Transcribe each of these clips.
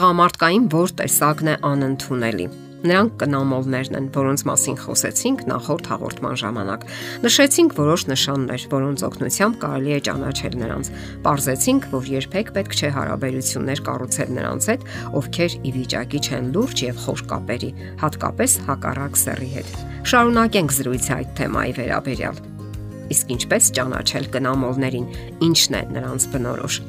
Տղամարդկային որ տեսակն է անընդունելի։ Նրանք կնամոլներն են, որոնց մասին խոսեցինք նախորդ հաղորդման ժամանակ։ Նշեցինք որոշ նշաններ, որոնց օգնությամբ կարելի է ճանաչել նրանց։ Պարզեցինք, որ երբեք պետք չէ հարաբերություններ կառուցել նրանց հետ, ովքեր ի վիճակի չեն լուրջ եւ խոր կապերի, հատկապես հակառակ սեռի հետ։ Շարունակենք զրույցը այդ թեմայի վերաբերյալ։ Իսկ ինչպես ճանաչել կնամոլներին, ինչն է նրանց բնորոշ։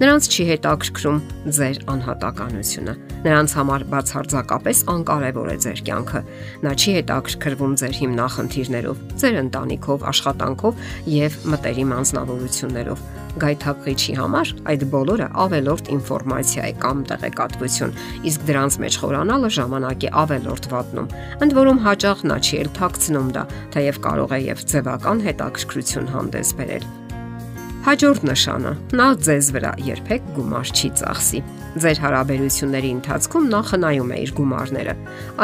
Նրանց չի հետաքրքրում ձեր անհատականությունը։ Նրանց համար բացարձակապես անկարևոր է ձեր կյանքը։ Նա չի հետաքրքրվում ձեր հիմնախնդիրներով, ձեր ընտանիքով, աշխատանքով եւ մտերիմ անznավորություններով գայթակղիչի համար այդ բոլորը ավելորտ ինֆորմացիա է կամ տեղեկատվություն, իսկ դրանց մեջ խորանալը ժամանակ է ավելորտ վատնում։ Ընդ որում հաճախ նա չի էլ թաքցնում դա, թեև կարող է եւ ձևական հետաքրքրություն հանդես բերել։ Հաջորդ նշանը՝ նա ձեզ վրա երբեք գումար չի ծախսի։ Ձեր հարաբերությունների ընթացքում նա խնայում է իր գումարները։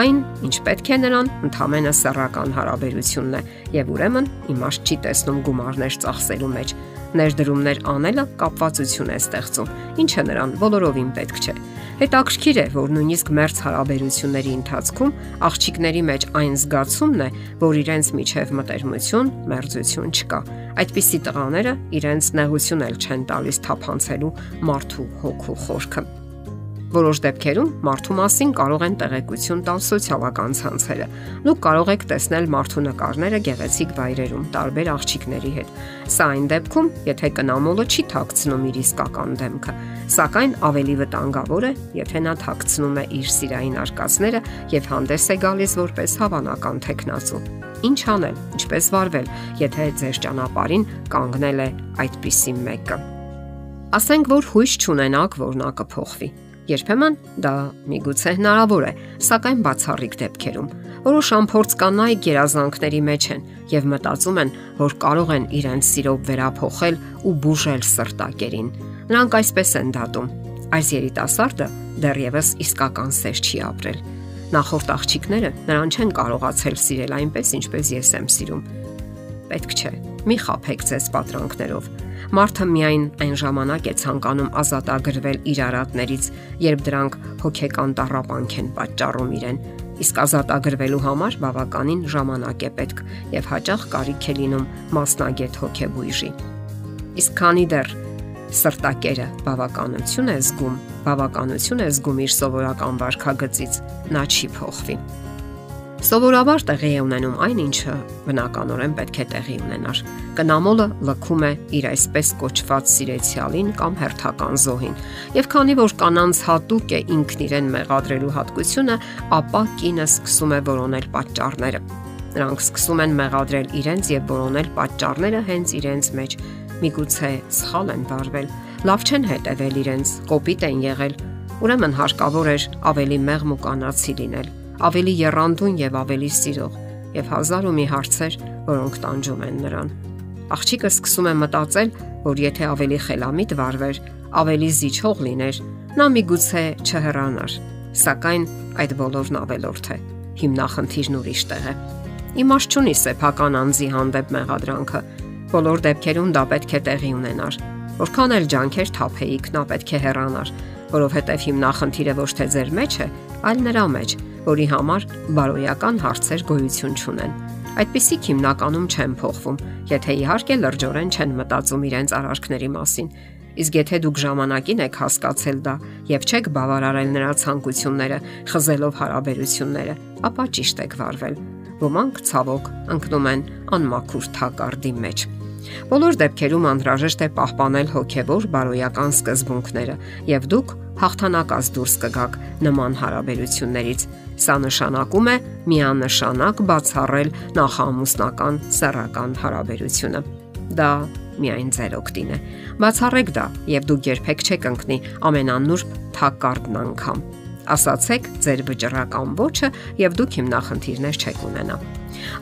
Այն, ինչ պետք է նրան, ընդհանրապես սեռական հարաբերությունն է, եւ ուրեմն իմաստ չի տեսնում գումարներ ծախսելու մեջ ներդրումներ անելը կապվածություն է ստեղծում, ինչը նրան բոլորովին պետք չէ։ Հետաքրքիր է, որ նույնիսկ մերց հարաբերությունների ընթացքում աղջիկների մեջ այն զգացումն է, որ իրենց միջև մտերմություն, մերձություն չկա։ Այդպիսի տղաները իրենց նեղություն էլ չեն տալիս թափանցելու մարդու հոգու խորքը։ Որոշ դեպքերում մարդու մասին կարող են տեղեկություն տալ սոցիալական ցանցերը։ Դուք կարող եք տեսնել մարդու նկարները գեղեցիկ վայրերում տարբեր աղջիկների հետ։ Սա այն դեպքում, եթե կնամոլը չի թաքցնում իր իսկական դեմքը, սակայն ավելի վտանգավոր է, եթե նա թաքցնում է իր սիրային արկածները եւ հանդես է գալիս որպես հավանական տեխնացու։ Ինչ անել, ինչպես վարվել, եթե ձեր ճանապարհին կանգնել է այդպիսի մեկը։ Ասենք որ հույս չունենաք, որ նա կփոխվի Երբեմն դա միգուցե հնարավոր է, սակայն բացառիկ դեպքերում։ Որոշ ամփորձ կանայք երազանքների մեջ են եւ մտածում են, որ կարող են իրենց սիրով վերափոխել ու բուժել սրտակերին։ Նրանք այսպես են դատում. այս երիտասարդը դեռևս իսկական սեր չի ապրել։ Նախորդ աղջիկները նրան չեն կարողացել սիրել այնպես, ինչպես ես եմ սիրում։ Պետք չէ։ Մի խափեք ձեզ պատրանքներով Մարդը միայն այն ժամանակ է ցանկանում ազատագրվել իր արատներից, երբ դրանք հոգեկան տառապանք են պատճառում իրեն։ Իսկ ազատագրվելու համար բավականին ժամանակ է պետք եւ հաճախ կարիք է լինում մասնագետ հոգեբույժի։ Իսկ քանի դեռ սրտակերը բավականություն է զգում, բավականություն է զգում իր սովորական վարքագծից, նա չի փոխվի։ Սովորաբար տեղի է ունենում այն, ինչը բնականորեն պետք է տեղի ունենար։ Կնամոլը լքում է իր այսպես կոչված սիրեցյալին կամ հերթական զոհին։ Եվ քանի որ կանանց հատուկ է ինքն իրեն մեղադրելու հատկությունը, ապա կինը սկսում է որոնել պատճառները։ Նրանք սկսում են մեղադրել իրենց եւ որոնել պատճառները հենց իրենց մեջ։ Միգուցե սխալ են վարվել, լավ չեն հետևել իրենց, կոպիտ են եղել։ Ուրեմն հարկավոր էր ավելի մեղմ ու կանացի լինել ավելի երանդուն եւ ավելի սիրող եւ հազար ու մի հարցեր, որոնք տանջում են նրան։ Աղջիկը սկսում է մտածել, որ եթե ավելի խելամիտ վարվեր, ավելի զիջող լիներ, նա միգուցե չհեռանար։ Սակայն այդ բոլորն ավելորդ է։ Հիմնախնդիրն ուրիշ տեղ է։ Իմաստ չունի սեփական անձի հանդեպ մեղադրանքը։ Բոլոր դեպքերում դա պետք է տեղի ունենար։ Որքան էլ ջանքեր թափեիք, նա պետք է հեռանար, որովհետև հիմնախնդիրը ոչ թե ձեր մեջ է, այլ նրա մեջ, որի համար բարոյական հարցեր գոյություն չունեն։ Այդպիսիք հիմնականում չեն փոխվում, եթե իհարկե լրջորեն չեն մտածում իրենց արարքների մասին։ Իսկ եթե դուք ժամանակին եք հասկացել դա եւ չեք բավարարել նրա ցանկությունները, խզելով հարաբերությունները, ապա ճիշտ եք վարվել։ Ոմանք ցավոք ընկնում են անմաքուր թակարդի մեջ։ Բոլոր դեպքերում անհրաժեշտ է պահպանել հոգևոր բարոյական սկզբունքները, եւ դուք հաղթանակած դուրս կգաք նման հարաբերություններից։ Սա նշանակում է միանշանակ բացառել նախամուսնական սեռական հարաբերությունը։ Դա միայն ձեր օգտին է։ Բացառեք դա, եւ դուք երբեք չեք ընկնի ամենանուրբ թակարդն անգամ։ Ասացեք ձեր վճռական ոչը եւ դուք հիմնախնդիրներ չեք ունենա։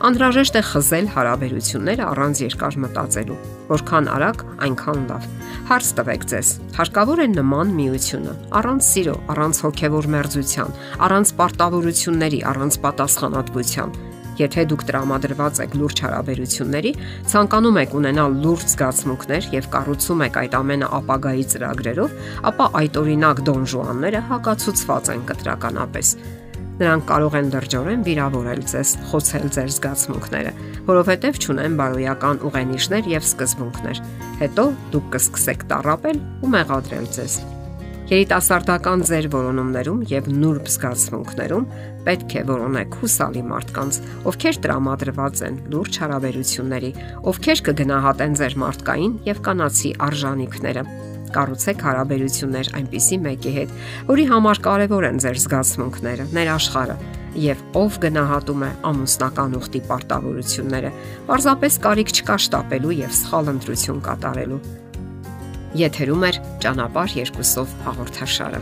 Անհրաժեշտ է խզել հարաբերությունները առանց երկար մտածելու։ Որքան արագ, այնքան լավ։ Հարց տվեք ձեզ. հարկավոր է նման միությունը, առանց սիրո, առանց հոգևոր մերձության, առանց պարտավորությունների, առանց պատասխանատվության։ Եթե դուք տրամադրված եք լուրջ հարաբերությունների, ցանկանում եք ունենալ լուրջ զգացմունքներ եւ կառուցում եք այդ ամենը ապագայի ծրագրերով, ապա այդ օրինակ դոնժուանները հակացուցված են կտրականապես։ Նրանք կարող են լրջորեն վիրավորել ձեզ, խոցել ձեր զգացմունքները, որովհետև ճունեն բարոյական ուղենիշներ եւ սկզբունքներ։ Հետո դուք կսկսեք տարապել ու մեղադրել ձեզ։ Երիտասարդական ձեր որոնումներում եւ նուրբ զգացմունքներում պետք է որոնեք հուսալի մարդկանց, ովքեր տրամադրված են լուրջ հարաբերությունների, ովքեր կգնահատեն ձեր մարդկային եւ կանացի արժանինքները կառուցեք հարաբերություններ այնպիսի մեկի հետ, որի համար կարևոր են ձեր զգացմունքները, ներաշխարը եւ ով գնահատում է ամուսնական ուխտի պարտավորությունները։ Պարզապես կարիք չկա շտապելու եւ սխալ ընտրություն կատարելու։ Եթերում է ճանապարհ երկուսով հաղորդաշարը։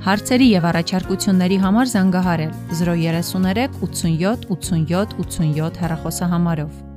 Հարցերի եւ առաջարկությունների համար զանգահարել 033 87 87 87 հեռախոսահամարով։